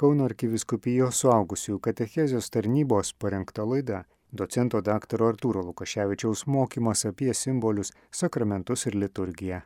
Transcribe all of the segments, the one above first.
Kauno arkiviskupijos suaugusiųjų katechezijos tarnybos parengta laida. Docento dr. Artūro Lukaševičiaus mokymas apie simbolius, sakramentus ir liturgiją.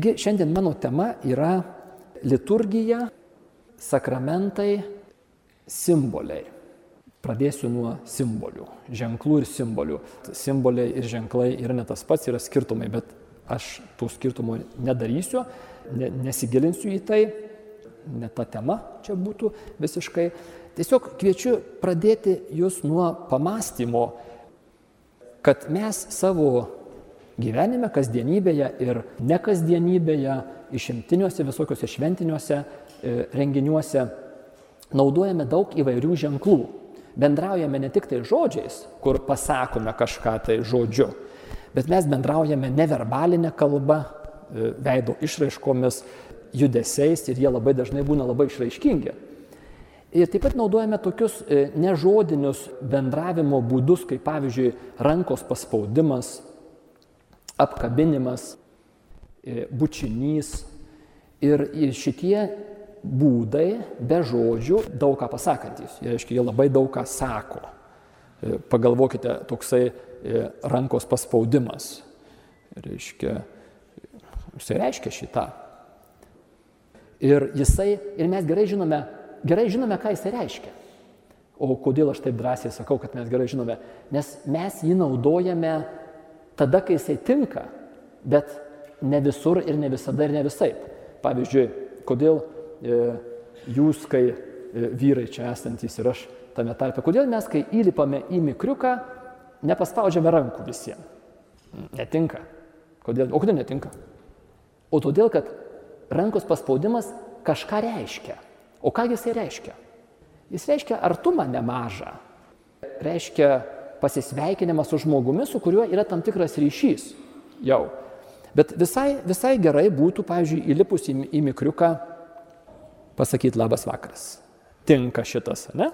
Taigi šiandien mano tema yra liturgija, sakramentai, simboliai. Pradėsiu nuo simbolių, ženklų ir simbolių. Simboliai ir ženklai yra ne tas pats, yra skirtumai, bet aš tų skirtumų nedarysiu, ne, nesigilinsiu į tai, ne ta tema čia būtų visiškai. Tiesiog kviečiu pradėti jūs nuo pamastymo, kad mes savo gyvenime, kasdienybėje ir nekasdienybėje, išimtiniuose visokiuose šventiniuose e, renginiuose naudojame daug įvairių ženklų. Bendraujame ne tik tai žodžiais, kur pasakome kažką tai žodžiu, bet mes bendraujame neverbalinę kalbą, e, veido išraiškomis, judesiais ir jie labai dažnai būna labai išraiškingi. Ir taip pat naudojame tokius e, nežodinius bendravimo būdus, kaip pavyzdžiui rankos paspaudimas, apkabinimas, e, bučinys. Ir šitie būdai be žodžių daug ką pasakantis. Jie, reiškia, jie labai daug ką sako. E, pagalvokite, toksai e, rankos paspaudimas. Reiškia, jisai reiškia šitą. Ir, jisai, ir mes gerai žinome, gerai žinome, ką jisai reiškia. O kodėl aš taip drąsiai sakau, kad mes gerai žinome? Nes mes jį naudojame tada, kai jisai tinka, bet ne visur ir ne visada ir ne visai. Pavyzdžiui, kodėl e, jūs, kai e, vyrai čia esantys ir aš tame tarpe, kodėl mes, kai įlipame į mikriuką, nepaspaudžiame rankų visiems. Netinka. Kodėl? O kodėl netinka? O todėl, kad rankos paspaudimas kažką reiškia. O ką jisai reiškia? Jis reiškia artumą nemažą. Reiškia pasisveikinimas su žmogumi, su kuriuo yra tam tikras ryšys jau. Bet visai, visai gerai būtų, pavyzdžiui, įlipus į, į mikriuką pasakyti labas vakaras. Tinka šitas, ne?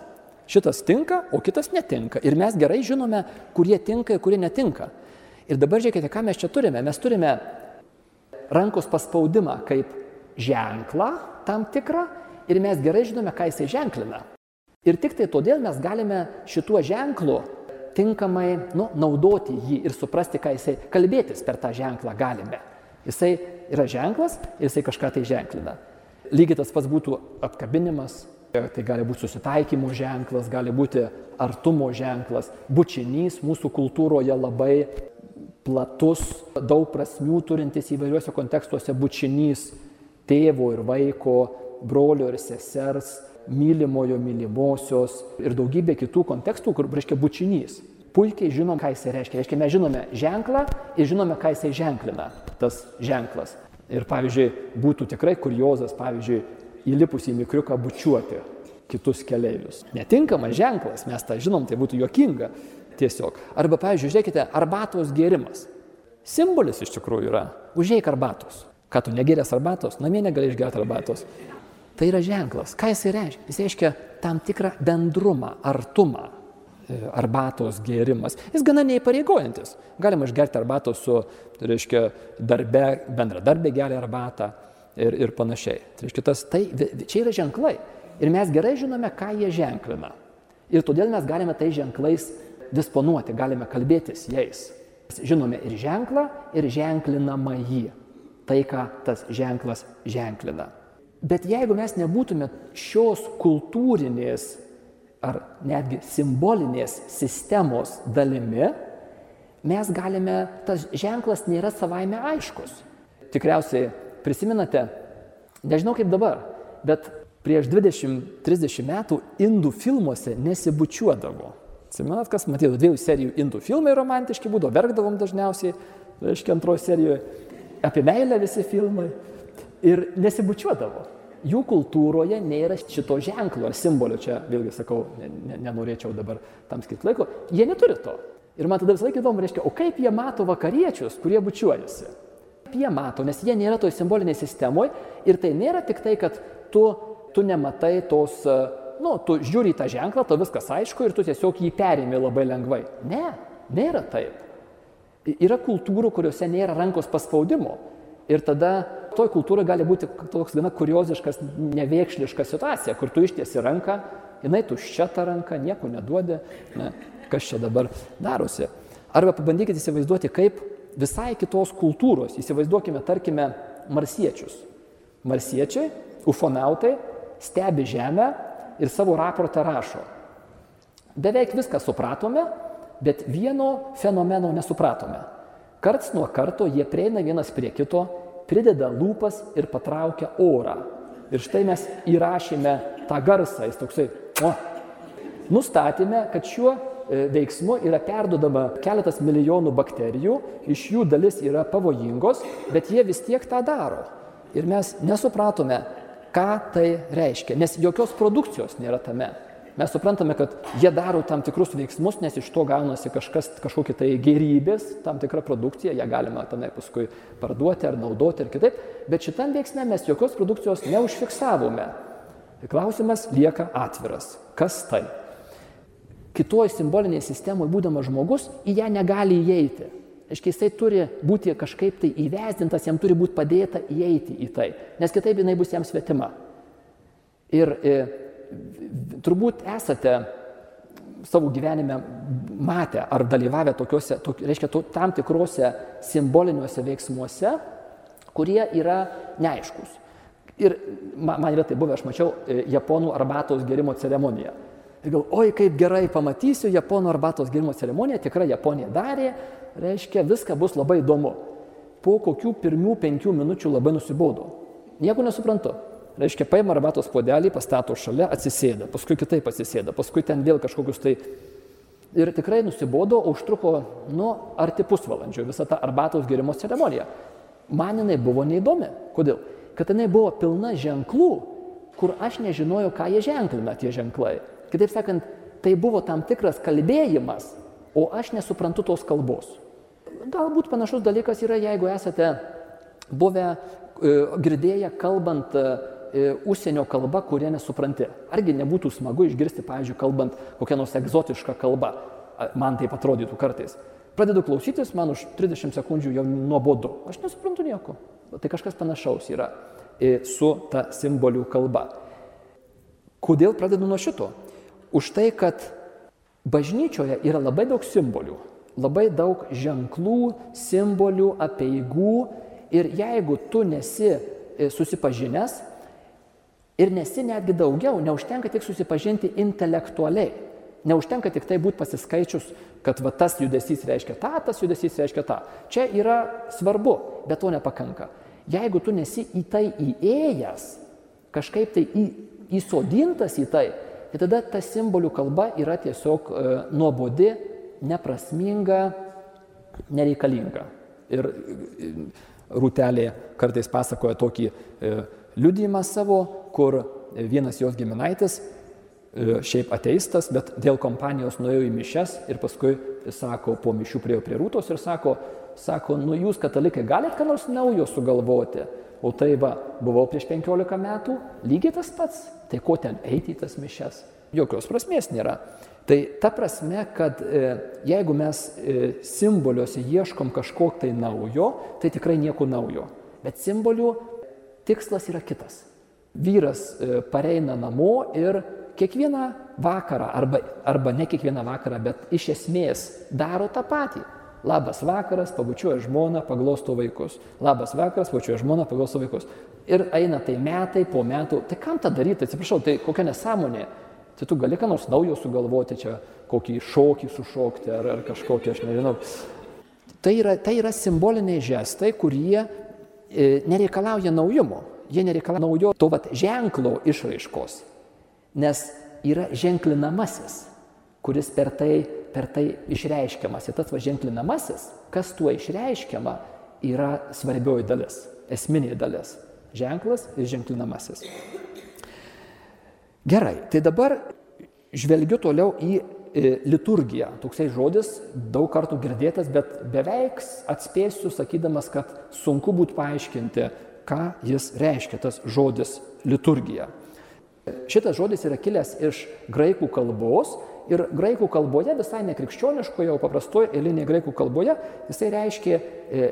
Šitas tinka, o kitas netinka. Ir mes gerai žinome, kurie tinka ir kurie netinka. Ir dabar žiūrėkite, ką mes čia turime. Mes turime rankos paspaudimą kaip ženklą tam tikrą ir mes gerai žinome, ką jisai ženklina. Ir tik tai todėl mes galime šituo ženklu tinkamai nu, naudoti jį ir suprasti, ką jisai kalbėtis per tą ženklą galime. Jisai yra ženklas ir jisai kažką tai ženklina. Lygiai tas pats būtų apkabinimas, tai gali būti susitaikymo ženklas, gali būti artumo ženklas. Bučinys mūsų kultūroje labai platus, daug prasmių turintis įvairiuose kontekstuose bučinys tėvo ir vaiko, brolio ir sesers, mylimojo, mylimosios ir daugybė kitų kontekstų, kur reiškia bučinys. Puikiai žinom, ką jisai reiškia. Reiškia, mes žinome ženklą ir žinome, ką jisai ženklina, tas ženklas. Ir pavyzdžiui, būtų tikrai kuriozas, pavyzdžiui, įlipus į mikriuką bučiuoti kitus keleivius. Netinkamas ženklas, mes tą žinom, tai būtų juokinga tiesiog. Arba, pavyzdžiui, žiūrėkite, arbatos gėrimas. Simbolis iš tikrųjų yra. Užėjk arbatos. Ką tu negerės arbatos? Namie negali išgerti arbatos. Tai yra ženklas. Ką jisai reiškia? Jis reiškia tam tikrą bendrumą, artumą. E, arbatos gėrimas. Jis gana neįpareigojantis. Galima išgerti arbatos su, reiškia, darbe, bendradarbė geria arbatą ir, ir panašiai. Tai reiškia, tas, tai, čia yra ženklai. Ir mes gerai žinome, ką jie ženklina. Ir todėl mes galime tai ženklais disponuoti, galime kalbėtis jais. Žinome ir ženklą, ir ženklinamą jį. Tai, ką tas ženklas ženklina. Bet jeigu mes nebūtume šios kultūrinės ar netgi simbolinės sistemos dalimi, mes galime, tas ženklas nėra savaime aiškus. Tikriausiai prisimenate, nežinau kaip dabar, bet prieš 20-30 metų indų filmuose nesibučiuodavo. Atsimenat, kas matydavo dviejų serijų indų filmai romantiški būdavo, verkdavom dažniausiai, reiškia antrojo serijoje, apie meilę visi filmai ir nesibučiuodavo. Jų kultūroje nėra šito ženklo ar simbolio, čia vėlgi sakau, ne, ne, nenorėčiau dabar tam skirti laiko, jie neturi to. Ir man tada visą laiką įdomu, reiškia, o kaip jie mato vakariečius, kurie bučiuojasi? Jie mato, nes jie nėra toj simbolinėje sistemoje ir tai nėra tik tai, kad tu, tu nematai tos, nu, tu žiūri į tą ženklą, to viskas aišku ir tu tiesiog jį perimi labai lengvai. Ne, nėra taip. Yra kultūrų, kuriuose nėra rankos paspaudimo. Ir tada toj kultūroje gali būti toks gana kurioziškas, nevėkšliška situacija, kur tu ištiesi ranką, jinai tuščia ta ranka, nieko neduodi, ne, kas čia dabar darosi. Arba pabandykite įsivaizduoti, kaip visai kitos kultūros, įsivaizduokime, tarkime, marsiečius. Marsiečiai, ufonautai, stebi Žemę ir savo raportą rašo. Beveik viską supratome, bet vieno fenomeno nesupratome. Karts nuo karto jie prieina vienas prie kito prideda lūpas ir patraukia orą. Ir štai mes įrašėme tą garsą, jis toksai, o, nustatėme, kad šiuo e, veiksmu yra perdodama keletas milijonų bakterijų, iš jų dalis yra pavojingos, bet jie vis tiek tą daro. Ir mes nesupratome, ką tai reiškia, nes jokios produkcijos nėra tame mes suprantame, kad jie daro tam tikrus veiksmus, nes iš to gaunasi kažkas, kažkokia tai gerybės, tam tikra produkcija, ją galima tenai paskui parduoti ar naudoti ir kitaip, bet šitam veiksme mes jokios produkcijos neužfiksavome. Klausimas lieka atviras. Kas tai? Kitoje simbolinėje sistemoje būdamas žmogus į ją negali įeiti. Aiškiai, jisai turi būti kažkaip tai įvesdintas, jam turi būti padėta įeiti į tai, nes kitaip jinai bus jam svetima. Ir e, turbūt esate savo gyvenime matę ar dalyvavę tokiuose, tok, reiškia, to, tam tikrose simboliniuose veiksmuose, kurie yra neaiškus. Ir man, man yra tai buvę, aš mačiau e, japonų arbatos gerimo ceremoniją. Ir gal, oi, kaip gerai pamatysiu japonų arbatos gerimo ceremoniją, tikrai Japonija darė, reiškia, viską bus labai įdomu. Po kokių pirmų penkių minučių labai nusibodo. Nieko nesuprantu. Reiškia, paima arbatos puodelį, pastato šalia, atsisėda, paskui kitaip atsisėda, paskui ten vėl kažkokius tai... Ir tikrai nusibodo, užtruko, nu, arti pusvalandžio visą tą arbatos gerimo ceremoniją. Man jinai buvo neįdomi. Kodėl? Kad jinai buvo pilna ženklų, kur aš nežinojau, ką jie ženklina tie ženklai. Kitaip sakant, tai buvo tam tikras kalbėjimas, o aš nesuprantu tos kalbos. Galbūt panašus dalykas yra, jeigu esate buvę, e, girdėję kalbant E, užsienio kalba, kurie nesupranti. Argi nebūtų smagu išgirsti, pavyzdžiui, kalbant kokią nors egzotišką kalbą, man taip atrodytų kartais. Pradedu klausytis, man už 30 sekundžių jau nuobodu. Aš nesuprantu nieko. Tai kažkas panašaus yra e, su ta simbolių kalba. Kodėl pradedu nuo šito? Už tai, kad bažnyčioje yra labai daug simbolių, labai daug ženklų, simbolių, apieigų ir jeigu tu nesi e, susipažinęs, Ir nesi netgi daugiau, neužtenka tik susipažinti intelektualiai. Neužtenka tik tai būti pasiskaičius, kad va, tas judesys reiškia tą, tas judesys reiškia tą. Čia yra svarbu, bet to nepakanka. Jeigu tu nesi į tai įėjęs, kažkaip tai į, įsodintas į tai, tai tada ta simbolių kalba yra tiesiog e, nuobodi, neprasminga, nereikalinga. Ir e, Rūtelė kartais pasakoja tokį e, liudijimą savo, kur vienas jos giminaitis, e, šiaip ateistas, bet dėl kompanijos nuėjo į mišes ir paskui, sako, po mišių priejo prie rūtos ir sako, sako, nu jūs katalikai galite ką nors naujo sugalvoti, o tai va, buvau prieš 15 metų, lygiai tas pats, tai ko ten eiti į tas mišes, jokios prasmės nėra. Tai ta prasme, kad e, jeigu mes e, simboliuose ieškom kažko tai naujo, tai tikrai nieko naujo. Bet simbolių tikslas yra kitas. Vyras e, pareina namo ir kiekvieną vakarą, arba, arba ne kiekvieną vakarą, bet iš esmės daro tą patį. Labas vakaras, pabučiuoja žmoną, paglosto vaikus. Labas vakaras, pabučiuoja žmoną, paglosto vaikus. Ir eina tai metai po metų. Tai kam tą daryti? Atsiprašau, tai kokia nesąmonė. Tai tu gali ką nors naujo sugalvoti, čia kokį šokį sušokti ar, ar kažkokį, aš nežinau. Tai yra, tai yra simboliniai žestai, kurie nereikalauja naujumo, jie nereikalauja naujo to vat, ženklo išraiškos, nes yra ženklinamasis, kuris per tai, per tai išreiškiamas. Ir tas va ženklinamasis, kas tuo išreiškiama, yra svarbioji dalis, esminė dalis. Ženklas ir ženklinamasis. Gerai, tai dabar žvelgiu toliau į liturgiją. Toksai žodis daug kartų girdėtas, bet beveik atspėsiu, sakydamas, kad sunku būtų paaiškinti, ką jis reiškia, tas žodis liturgija. Šitas žodis yra kilęs iš graikų kalbos ir graikų kalboje, visai nekrikščioniškoje, o paprastoje eilinėje graikų kalboje, jisai reiškia e,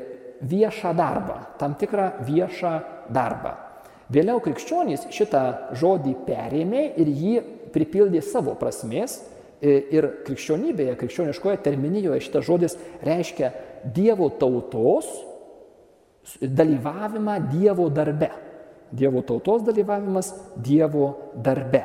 viešą darbą, tam tikrą viešą darbą. Vėliau krikščionys šitą žodį perėmė ir jį pripildė savo prasmės e, ir krikščionybėje, krikščioniškoje terminijoje šitas žodis reiškia Dievo tautos dalyvavimą Dievo darbe. Dievo tautos dalyvavimas Dievo darbe.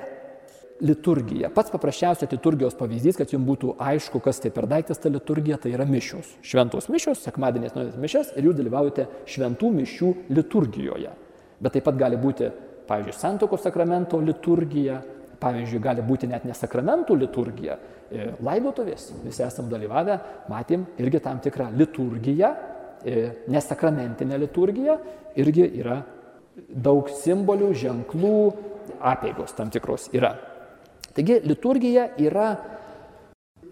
Liturgija. Pats paprasčiausias liturgijos pavyzdys, kad jums būtų aišku, kas tai per daiktas ta liturgija, tai yra mišios. Šventos mišios, sekmadienės nuodės mišios ir jūs dalyvaujate šventų mišių liturgijoje. Bet taip pat gali būti, pavyzdžiui, santokos sakramento liturgija, pavyzdžiui, gali būti net ne sakramentų liturgija, e, laidotuvės. Visi esam dalyvavę, matėm irgi tam tikrą liturgiją, e, nesakramentinę liturgiją, irgi yra daug simbolių, ženklų, apėgos tam tikros yra. Taigi liturgija yra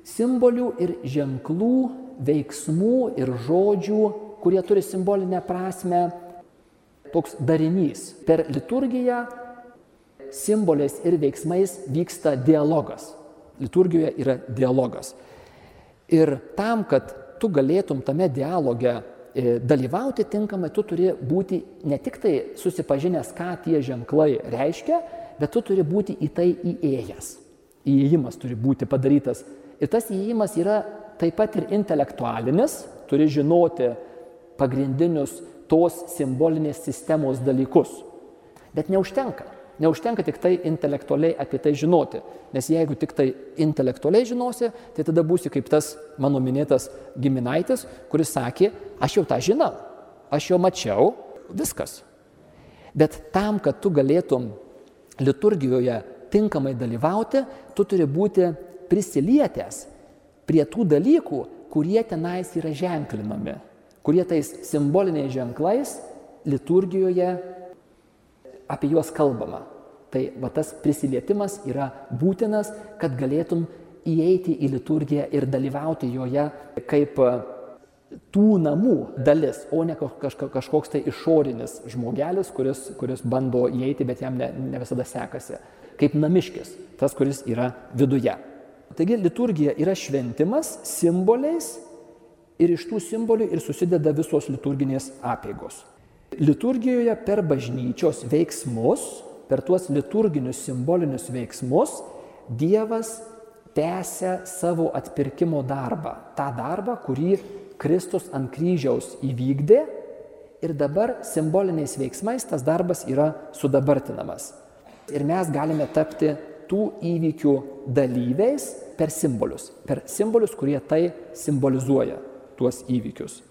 simbolių ir ženklų, veiksmų ir žodžių, kurie turi simbolinę prasme, toks darinys. Per liturgiją simboliais ir veiksmais vyksta dialogas. Liturgijoje yra dialogas. Ir tam, kad tu galėtum tame dialoge E, dalyvauti tinkamai, tu turi būti ne tik tai susipažinęs, ką tie ženklai reiškia, bet tu turi būti į tai įėjęs. Įėjimas turi būti padarytas. Ir tas įėjimas yra taip pat ir intelektualinis, turi žinoti pagrindinius tos simbolinės sistemos dalykus. Bet neužtenka. Neužtenka tik tai intelektualiai apie tai žinoti, nes jeigu tik tai intelektualiai žinosi, tai tada būsi kaip tas mano minėtas giminaitis, kuris sakė, aš jau tą žinau, aš jau mačiau, viskas. Bet tam, kad tu galėtum liturgijoje tinkamai dalyvauti, tu turi būti prisilietęs prie tų dalykų, kurie tenais yra ženklinami, kurie tais simboliniais ženklais liturgijoje apie juos kalbama. Tai va tas prisilietimas yra būtinas, kad galėtum įeiti į liturgiją ir dalyvauti joje kaip e, tų namų dalis, o ne kažkoks tai išorinis žmogelis, kuris, kuris bando įeiti, bet jam ne, ne visada sekasi. Kaip namiškis, tas, kuris yra viduje. Taigi liturgija yra šventimas simboliais ir iš tų simbolių ir susideda visos liturginės apėgos. Liturgijoje per bažnyčios veiksmus, per tuos liturginius simbolinius veiksmus, Dievas tęsia savo atpirkimo darbą. Ta darbą, kurį Kristus ant kryžiaus įvykdė ir dabar simboliniais veiksmais tas darbas yra sudabartinamas. Ir mes galime tapti tų įvykių dalyviais per simbolius, per simbolius, kurie tai simbolizuoja, tuos įvykius.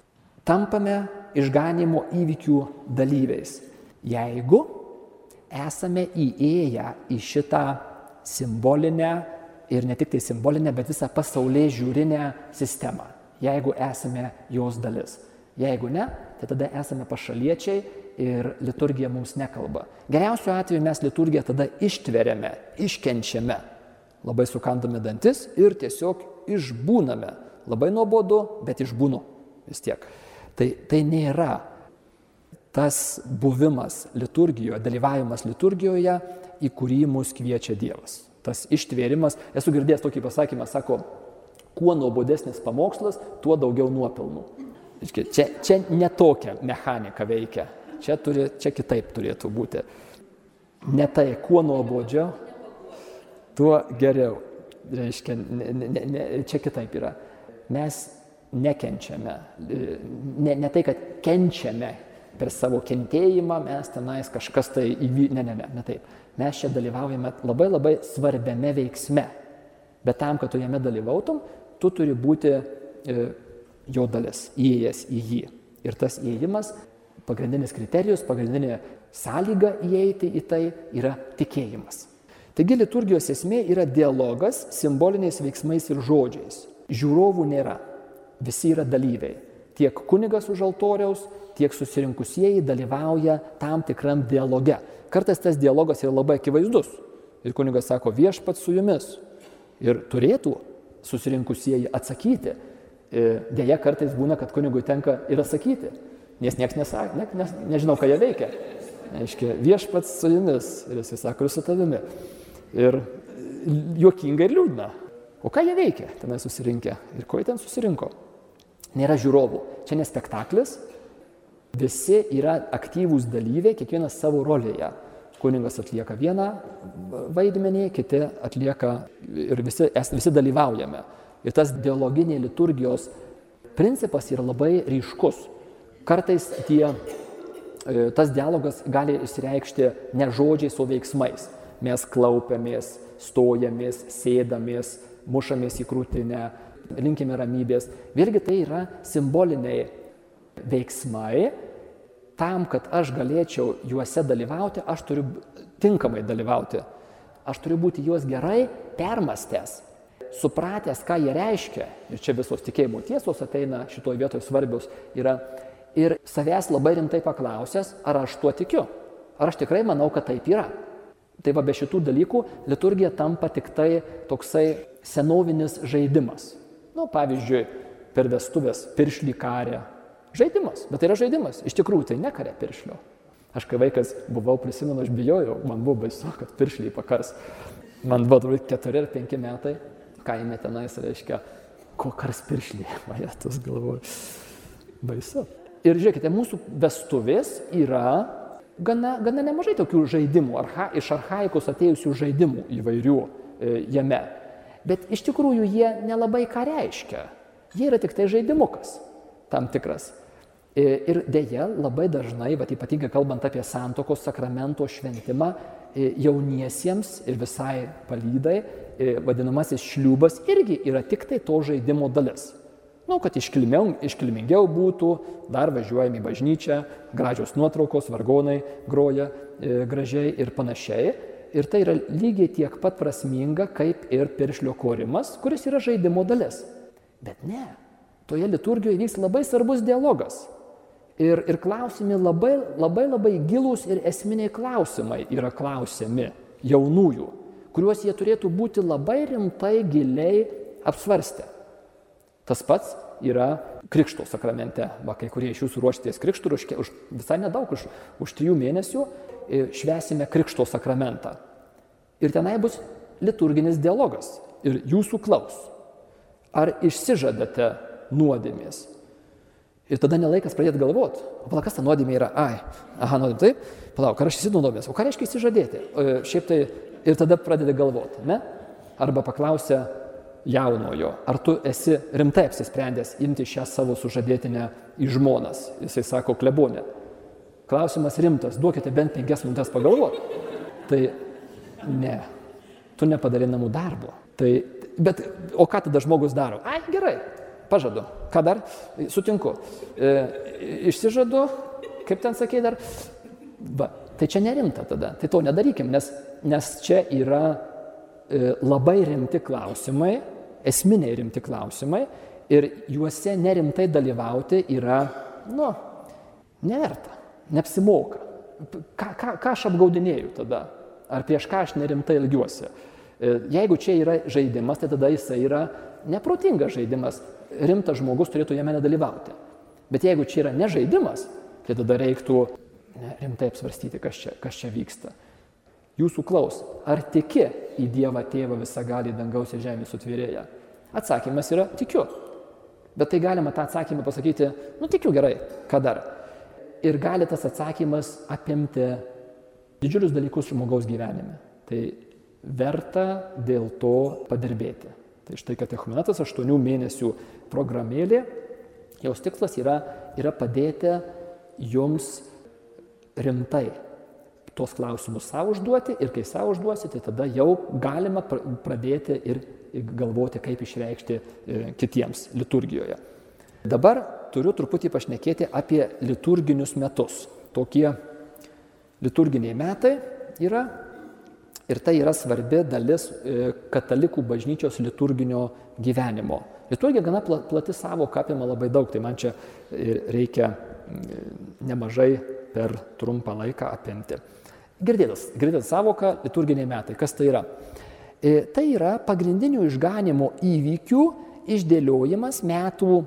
Tampame išganimo įvykių dalyviais. Jeigu esame įėję į šitą simbolinę ir ne tik tai simbolinę, bet visą pasaulyje žiūrinę sistemą. Jeigu esame jos dalis. Jeigu ne, tai tada esame pašaliečiai ir liturgija mums nekalba. Geriausiu atveju mes liturgiją tada ištveriame, iškenčiame, labai sukandame dantis ir tiesiog išbūname. Labai nuobodu, bet išbūnu vis tiek. Tai, tai nėra tas buvimas liturgijoje, dalyvavimas liturgijoje, į kurį mus kviečia Dievas. Tas ištvėrimas, esu girdėjęs tokį pasakymą, sako, kuo nuobodesnis pamokslas, tuo daugiau nuopelnų. Čia, čia netokia mechanika veikia, čia, turi, čia kitaip turėtų būti. Ne tai, kuo nuobodžiau, tuo geriau. Reiškia, ne, ne, ne, čia kitaip yra. Mes nekenčiame. Ne, ne tai, kad kenčiame per savo kentėjimą, mes tenais kažkas tai įvy... Ne, ne, ne, ne taip. Mes čia dalyvaujame labai labai svarbiame veiksme. Bet tam, kad tu jame dalyvautum, tu turi būti e, jo dalis, įėjęs į jį. Ir tas įėjimas, pagrindinis kriterijus, pagrindinė sąlyga įeiti į tai yra tikėjimas. Taigi liturgijos esmė yra dialogas simboliniais veiksmais ir žodžiais. Žiūrovų nėra visi yra dalyviai. tiek kunigas už altoriaus, tiek susirinkusieji dalyvauja tam tikram dialoge. Kartais tas dialogas yra labai akivaizdus. Ir kunigas sako, viešpats su jumis. Ir turėtų susirinkusieji atsakyti. E, Deja, kartais būna, kad kunigui tenka ir atsakyti, nes niekas nesako, ne, ne, nežinau, ką jie veikia. Aiškiai, viešpats su jumis ir jis sako, ir su tavimi. Ir juokinga ir liūdna. O ką jie veikia tenai susirinkę ir ko jie ten susirinko? Nėra žiūrovų. Čia ne spektaklis, visi yra aktyvūs dalyviai, kiekvienas savo rolėje. Kuningas atlieka vieną vaidmenį, kiti atlieka ir visi, visi dalyvaujame. Ir tas dialoginė liturgijos principas yra labai ryškus. Kartais tie, e, tas dialogas gali išsireikšti ne žodžiais, o veiksmais. Mes klaupiamės, stojamės, sėdamės, mušamės į krūtinę, linkime ramybės. Vėlgi tai yra simboliniai veiksmai, tam, kad aš galėčiau juose dalyvauti, aš turiu tinkamai dalyvauti. Aš turiu būti juos gerai permastęs, supratęs, ką jie reiškia. Ir čia visos tikėjimo tiesos ateina šitoje vietoje svarbios yra. Ir savęs labai rimtai paklausęs, ar aš tuo tikiu. Ar aš tikrai manau, kad taip yra. Tai va be šitų dalykų liturgija tampa tik tai toksai senovinis žaidimas. Nu, pavyzdžiui, per vestuvės piršlį karę, Žaidimas, bet tai yra žaidimas. Iš tikrųjų tai nekarė piršlio. Aš kai vaikas buvau, prisimenu, aš bijojau, man buvo baisu, kad piršliai pakars. Man buvo turbūt keturi ar penki metai, kaime tenais reiškia, ko kars piršliai, vajetus galvoju. Baisu. Ir žiūrėkite, mūsų vestuvės yra gana, gana nemažai tokių žaidimų, arha, iš arhaikos atėjusių žaidimų įvairių e, jame. Bet iš tikrųjų jie nelabai ką reiškia. Jie yra tik tai žaidimukas tam tikras. E, ir dėja, labai dažnai, bet ypatingai kalbant apie santokos sakramento šventimą, e, jauniesiems ir visai palydai, e, vadinamasis šliubas irgi yra tik tai to žaidimo dalis. Na, nu, kad iškilmiau, iškilmingiau būtų, dar važiuojame į bažnyčią, gražios nuotraukos, vargonai groja e, gražiai ir panašiai. Ir tai yra lygiai tiek pat prasminga, kaip ir piršlio korimas, kuris yra žaidimo dalis. Bet ne, toje liturgijoje vyks labai svarbus dialogas. Ir, ir klausimai labai, labai labai gilūs ir esminiai klausimai yra klausiami jaunųjų, kuriuos jie turėtų būti labai rimtai, giliai apsvarstę. Tas pats yra Krikšto sakramente. Va, kai kurie iš jūsų ruoštės Krikštų, už, už visai nedaug, už, už trijų mėnesių švesime Krikšto sakramentą. Ir tenai bus liturginis dialogas. Ir jūsų klaus. Ar išsižadate nuodėmės? Ir tada nelaikas pradėti galvoti, o palauk, kas ta nuodėmė yra? Ai, aha, nuodėmė, taip, palauk, ar aš įsinuodėmės, o ką reiškia įsižadėti? E, šiaip tai ir tada pradedi galvoti, ne? Arba paklausia jaunojo, ar tu esi rimtai apsisprendęs imti šią savo sužadėtinę į žmonas? Jisai sako, klebonė. Klausimas rimtas, duokite bent penkias minutės pagalvoti. Tai ne, tu nepadarai namų darbo. Tai, bet, o ką tada žmogus daro? Ai, gerai, Pažadu. Ką dar? Sutinku. E, išsižadu, kaip ten sakė dar. Va, tai čia nerimta tada. Tai to nedarykim, nes, nes čia yra e, labai rimti klausimai, esminiai rimti klausimai ir juose nerimtai dalyvauti yra, nu, neverta, neapsimoka. Ką, ką, ką aš apgaudinėjau tada? Ar prieš ką aš nerimtai ilgiuosi? E, jeigu čia yra žaidimas, tai tada jisai yra neprotingas žaidimas rimtas žmogus turėtų jame nedalyvauti. Bet jeigu čia yra ne žaidimas, tai tada reiktų ne, rimtai apsvarstyti, kas čia, kas čia vyksta. Jūsų klaus, ar tiki į Dievą Tėvą visagalį dangaus ir žemės sutvėrėją? Atsakymas yra tikiu. Bet tai galima tą atsakymą pasakyti, nu tikiu gerai, ką dar. Ir gali tas atsakymas apimti didžiulius dalykus žmogaus gyvenime. Tai verta dėl to padirbėti. Tai štai katechumenatas 8 mėnesių programėlė, jos tikslas yra, yra padėti jums rimtai tuos klausimus savo užduoti ir kai savo užduosi, tai tada jau galima pradėti ir galvoti, kaip išreikšti e, kitiems liturgijoje. Dabar turiu truputį pašnekėti apie liturginius metus. Tokie liturginiai metai yra Ir tai yra svarbi dalis e, katalikų bažnyčios liturginio gyvenimo. Liturgija gana plati savoka apima labai daug, tai man čia reikia nemažai per trumpą laiką apimti. Girdėtas, girdėtas savoka liturginiai metai. Kas tai yra? E, tai yra pagrindinių išganimo įvykių išdėliojimas metų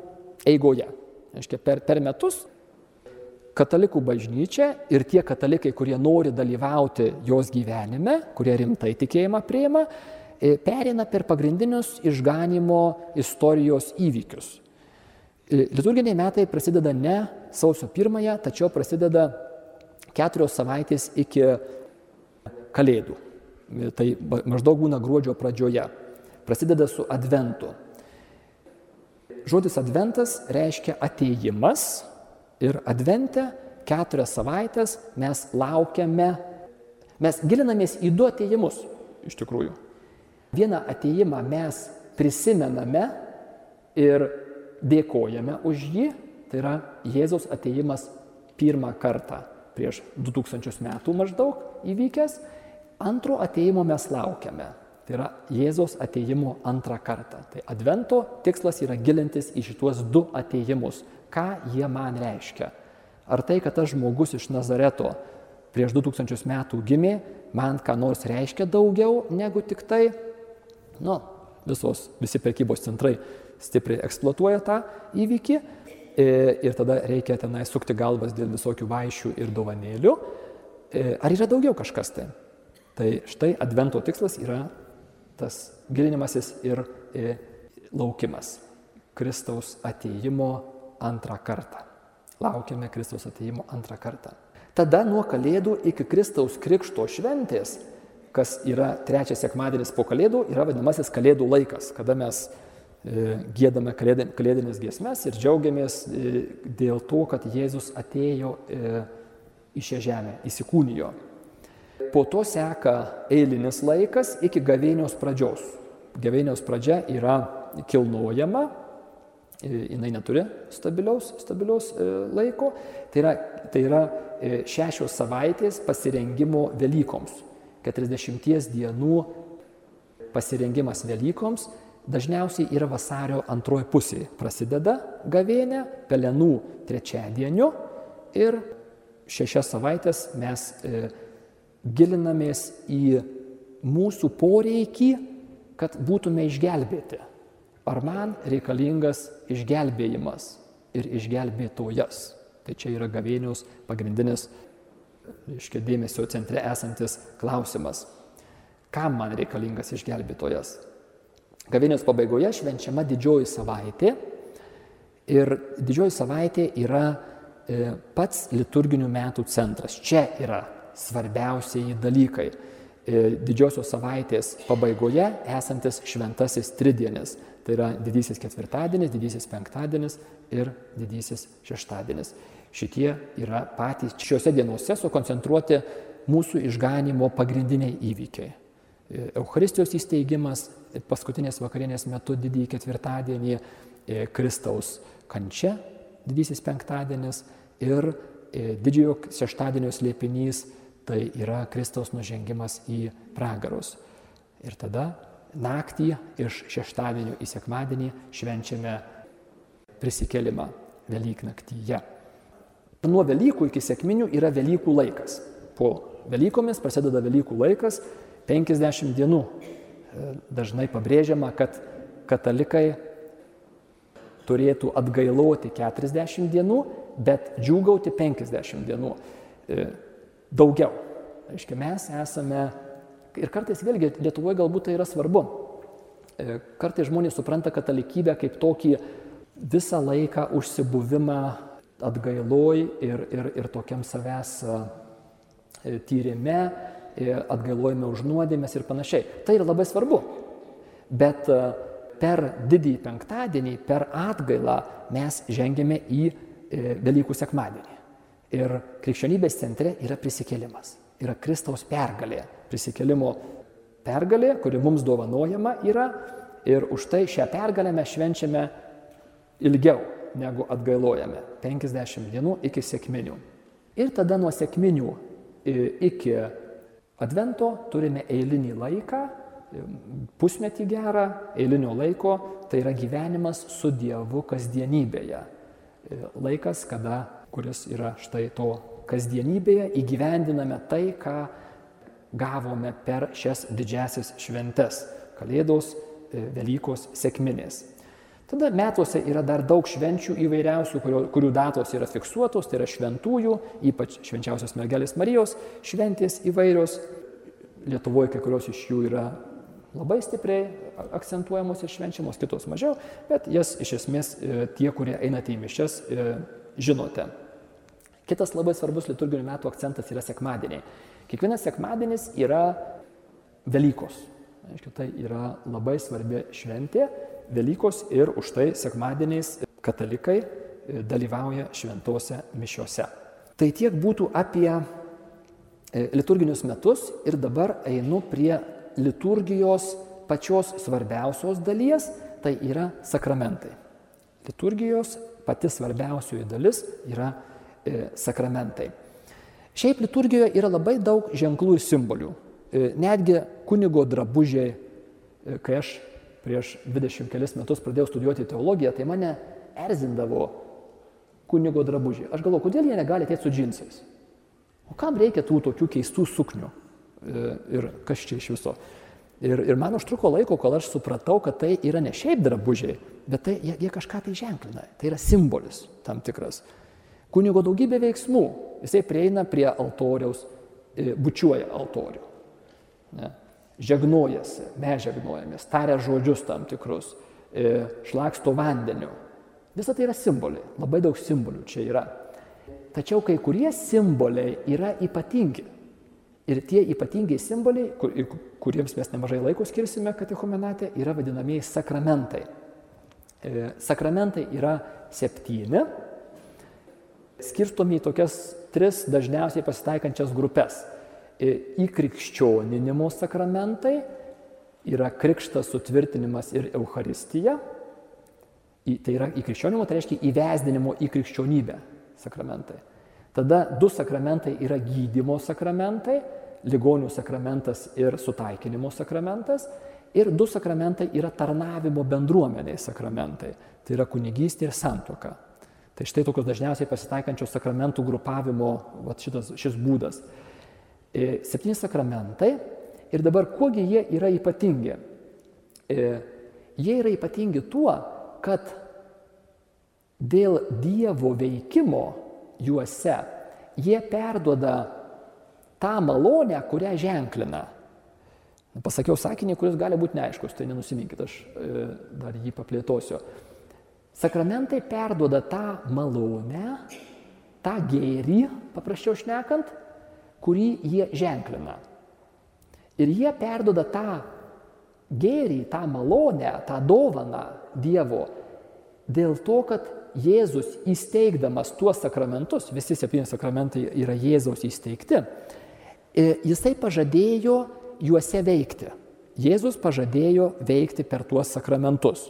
eigoje. Aiškia, per, per metus katalikų bažnyčia ir tie katalikai, kurie nori dalyvauti jos gyvenime, kurie rimtai tikėjimą prieima, e, perina per pagrindinius išganimo istorijos įvykius. E, liturginiai metai prasideda ne sausio pirmąją, tačiau prasideda keturios savaitės iki Kalėdų. E, tai maždaug būna gruodžio pradžioje. Prasideda su adventu. Žodis adventas reiškia ateimas ir advente keturias savaitės mes laukiame, mes gilinamės į du ateimus iš tikrųjų. Vieną ateimą mes prisimename ir dėkojame už jį, tai yra Jėzaus ateimas pirmą kartą prieš 2000 metų maždaug įvykęs, antro ateimo mes laukiame. Tai yra Jėzaus ateimo antrą kartą. Tai advento tikslas yra gilintis į šituos du ateimus. Ką jie man reiškia? Ar tai, kad tas žmogus iš Nazareto prieš 2000 metų gimė, man ką nors reiškia daugiau negu tik tai, nu, visos, visi prekybos centrai stipriai eksploatuoja tą įvykį e, ir tada reikia tenai sukti galvas dėl visokių vaišių ir dovanėlių. E, ar yra daugiau kažkas tai? Tai štai advento tikslas yra tas gilinimasis ir e, laukimas. Kristaus ateimo antrą kartą. Laukiame Kristaus ateimo antrą kartą. Tada nuo Kalėdų iki Kristaus Krikšto šventės, kas yra trečias sekmadienis po Kalėdų, yra vadinamasis Kalėdų laikas, kada mes E, gėdame kalėdinės giesmes ir džiaugiamės e, dėl to, kad Jėzus atėjo į šią žemę, įsikūnijo. Po to seka eilinis laikas iki gavėnios pradžios. Gavėnios pradžia yra kilnojama, jinai neturi stabiliaus, stabiliaus laiko, tai yra, tai yra šešios savaitės pasirengimo Velykoms, 40 dienų pasirengimas Velykoms dažniausiai yra vasario antroji pusė. Prasideda gavėnė, pelenų trečiadieniu ir šešias savaitės mes e, gilinamės į mūsų poreikį, kad būtume išgelbėti. Ar man reikalingas išgelbėjimas ir išgelbėtojas? Tai čia yra gavėnios pagrindinis, iškia dėmesio centre esantis klausimas. Kam man reikalingas išgelbėtojas? Gavinės pabaigoje švenčiama didžioji savaitė ir didžioji savaitė yra e, pats liturginių metų centras. Čia yra svarbiausiai dalykai. E, didžiosios savaitės pabaigoje esantis šventasis tridienis. Tai yra didysis ketvirtadienis, didysis penktadienis ir didysis šeštadienis. Šitie yra patys šiuose dienose sukoncentruoti mūsų išganimo pagrindiniai įvykiai. E, Eucharistijos įsteigimas, paskutinės vakarienės metu didįjį ketvirtadienį, e, Kristaus kančia, didysis penktadienis ir didžiojo šeštadienio slėpinys, tai yra Kristaus nužengimas į pragarus. Ir tada naktį iš šeštadienio į sekmadienį švenčiame prisikelimą Velyknaktyje. Nuo Velykų iki sėkminių yra Velykų laikas. Po Velykomis prasideda Velykų laikas 50 dienų. E, dažnai pabrėžiama, kad katalikai turėtų atgailoti 40 dienų, bet džiūgauti 50 dienų. E, daugiau. Aiškiai, mes esame, ir kartais vėlgi Lietuvoje galbūt tai yra svarbu, e, kartais žmonės supranta katalikybę kaip tokį visą laiką užsibuvimą atgailoj ir, ir, ir tokiam savęs tyrime, atgailojame už nuodėmės ir panašiai. Tai yra labai svarbu. Bet e, per didįjį penktadienį, per atgailą mes žengėme į e, Velykų sekmadienį. Ir krikščionybės centre yra prisikėlimas. Yra Kristaus pergalė. Prisikėlimo pergalė, kuri mums dovanojama yra. Ir už tai šią pergalę mes švenčiame ilgiau negu atgailojame. 50 dienų iki sėkminių. Ir tada nuo sėkminių iki Advento turime eilinį laiką, pusmetį gerą, eilinio laiko, tai yra gyvenimas su Dievu kasdienybėje. Laikas, kada, kuris yra štai to kasdienybėje, įgyvendiname tai, ką gavome per šias didžiasias šventes - Kalėdos, Velykos, Sėkminės. Tada metuose yra dar daug švenčių įvairiausių, kurių, kurių datos yra fiksuotos, tai yra šventųjų, ypač švenčiausios mergelės Marijos šventės įvairios. Lietuvoje kai kurios iš jų yra labai stipriai akcentuojamos ir švenčiamos, kitos mažiau, bet jas iš esmės e, tie, kurie einate į mišes, e, žinote. Kitas labai svarbus liturginių metų akcentas yra sekmadieniai. Kiekvienas sekmadienis yra Velykos. Aiškiai, tai yra labai svarbi šventė Velykos ir už tai sekmadieniais katalikai e, dalyvauja šventose mišiuose. Tai tiek būtų apie e, liturginius metus ir dabar einu prie liturgijos pačios svarbiausios dalies, tai yra sakramentai. Liturgijos pati svarbiausioji dalis yra e, sakramentai. Šiaip liturgijoje yra labai daug ženklų ir simbolių. E, netgi kunigo drabužiai, e, kai aš prieš 20 kelias metus pradėjau studijuoti teologiją, tai mane erzindavo kunigo drabužiai. Aš galvoju, kodėl jie negali ateiti su džinsais? O kam reikia tų tokių keistų suknių? E, ir kas čia iš viso? Ir, ir man užtruko laiko, kol aš supratau, kad tai yra ne šiaip drabužiai, bet tai jie, jie kažką tai ženklina. Tai yra simbolis tam tikras. Kunigo daugybė veiksmų. Jisai prieina prie altoriaus, e, bučiuoja altorių. Ne? žegnojasi, mes žegnojamės, taria žodžius tam tikrus, e, šlaksto vandeniu. Visą tai yra simboliai, labai daug simbolių čia yra. Tačiau kai kurie simboliai yra ypatingi. Ir tie ypatingiai simboliai, kur, kuriems mes nemažai laiko skirsime katechumenate, yra vadinamieji sakramentai. E, sakramentai yra septyni, skirstomi į tokias tris dažniausiai pasitaikančias grupės įkrikščioninimo sakramentai yra krikštas, sutvirtinimas ir Euharistija. Tai yra įkrikščionimo, tai reiškia įvesdinimo į krikščionybę sakramentai. Tada du sakramentai yra gydymo sakramentai, ligonių sakramentas ir sutaikinimo sakramentas. Ir du sakramentai yra tarnavimo bendruomeniai sakramentai. Tai yra kunigystė ir santoka. Tai štai tokios dažniausiai pasitaikančios sakramentų grupavimo vat, šitas, šis būdas. E, septyni sakramentai ir dabar kuogi jie yra ypatingi? E, jie yra ypatingi tuo, kad dėl Dievo veikimo juose jie perduoda tą malonę, kurią ženklina. Pasakiau sakinį, kuris gali būti neaiškus, tai nenusiminkit, aš e, dar jį paplėtosiu. Sakramentai perduoda tą malonę, tą gėrį, paprasčiau šnekant, kurį jie ženklina. Ir jie perdoda tą gėrį, tą malonę, tą dovaną Dievo dėl to, kad Jėzus įsteigdamas tuos sakramentus, visi septyni sakramentai yra Jėzaus įsteigti, e, jisai pažadėjo juose veikti. Jėzus pažadėjo veikti per tuos sakramentus.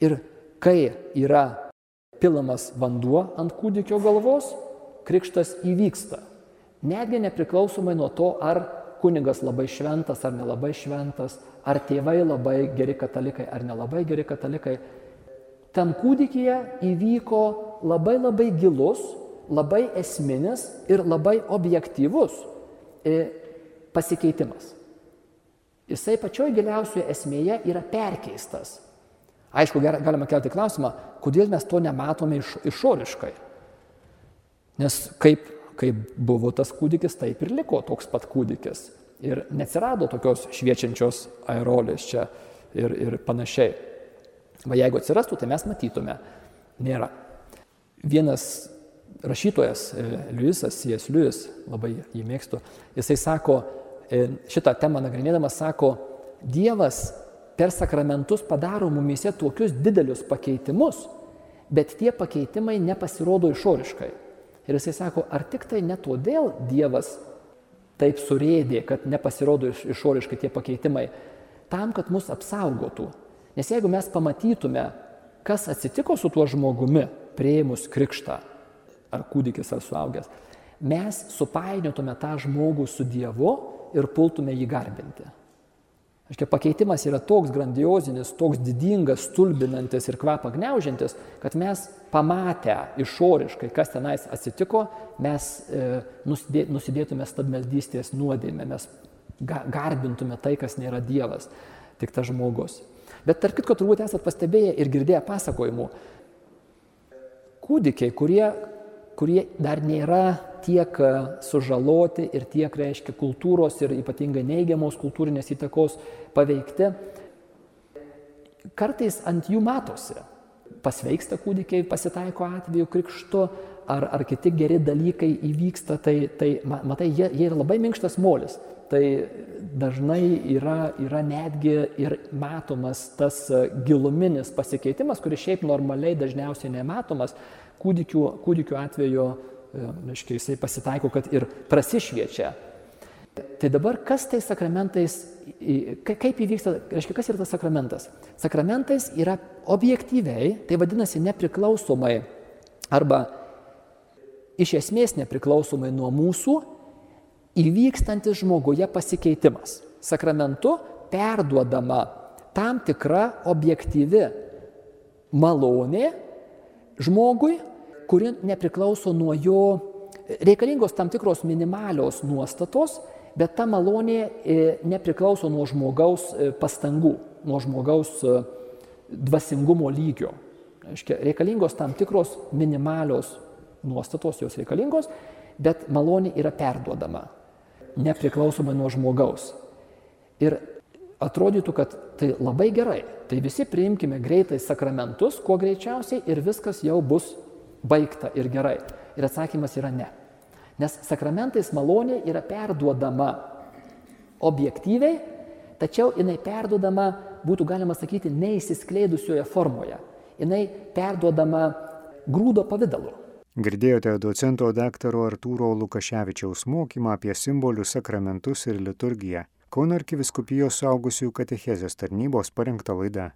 Ir kai yra pilamas vanduo ant kūdikio galvos, krikštas įvyksta. Netgi nepriklausomai nuo to, ar kunigas labai šventas ar nelabai šventas, ar tėvai labai geri katalikai ar nelabai geri katalikai, tam kūdikyje įvyko labai labai gilus, labai esminis ir labai objektyvus e, pasikeitimas. Jisai pačioj giliausioje esmėje yra perkeistas. Aišku, galima kelti klausimą, kodėl mes to nematome iš, išoriškai. Nes kaip kaip buvo tas kūdikis, taip ir liko toks pat kūdikis. Ir neatsirado tokios šviečiančios aerolės čia ir, ir panašiai. Va jeigu atsirastų, tai mes matytume. Nėra. Vienas rašytojas, e, Liujisas, C.S. Liujis, labai jį mėgstu, jisai sako, e, šitą temą nagrinėdamas sako, Dievas per sakramentus padaro mumise tokius didelius pakeitimus, bet tie pakeitimai nepasirodo išoriškai. Ir jisai sako, ar tik tai ne todėl Dievas taip surėdė, kad nepasirodo iš, išoriškai tie pakeitimai, tam, kad mus apsaugotų. Nes jeigu mes pamatytume, kas atsitiko su tuo žmogumi, prieimus krikštą, ar kūdikis, ar suaugęs, mes supainiotume tą žmogų su Dievu ir pultume jį garbinti. Aiškia, pakeitimas yra toks grandiozinis, toks didingas, stulbinantis ir kvapą gniaužiantis, kad mes pamatę išoriškai, kas tenais atsitiko, mes e, nusidė, nusidėtume stabmeldystės nuodėmę, mes ga, garbintume tai, kas nėra Dievas, tik tas žmogus. Bet tarp kitko turbūt esate pastebėję ir girdėję pasakojimų. Kūdikiai, kurie, kurie dar nėra tiek e, sužaloti ir tiek, reiškia, kultūros ir ypatingai neigiamos kultūrinės įtakos paveikti, kartais ant jų matosi. Pasveiksta kūdikiai, pasitaiko atveju krikštu, ar, ar kiti geri dalykai įvyksta, tai, tai matai, jie, jie yra labai minkštas molis. Tai dažnai yra, yra netgi ir matomas tas e, giluminis pasikeitimas, kuris šiaip normaliai dažniausiai nematomas. Kūdikių, kūdikių atveju reiškia, jisai pasitaiko, kad ir prasišviečia. Tai dabar kas tai sakramentais, kaip įvyksta, reiškia, kas yra tas sakramentas? Sakramentais yra objektyviai, tai vadinasi nepriklausomai arba iš esmės nepriklausomai nuo mūsų įvykstantis žmoguje pasikeitimas. Sakramentu perduodama tam tikra objektyvi malonė žmogui kuri nepriklauso nuo jo, reikalingos tam tikros minimalios nuostatos, bet ta malonė e, nepriklauso nuo žmogaus e, pastangų, nuo žmogaus e, dvasingumo lygio. Aiškia, reikalingos tam tikros minimalios nuostatos, jos reikalingos, bet malonė yra perduodama, nepriklausomai nuo žmogaus. Ir atrodytų, kad tai labai gerai, tai visi priimkime greitai sakramentus, kuo greičiausiai ir viskas jau bus baigta ir gerai. Ir atsakymas yra ne. Nes sakramentais malonė yra perduodama objektyviai, tačiau jinai perduodama, būtų galima sakyti, neįsiskleidusioje formoje. Jinai perduodama grūdo pavydalu. Girdėjote docento daktaro Artūro Lukaševičiaus mokymą apie simbolius, sakramentus ir liturgiją. Kauno arkiviskupijos saugusiųjų katechezės tarnybos parengta laida.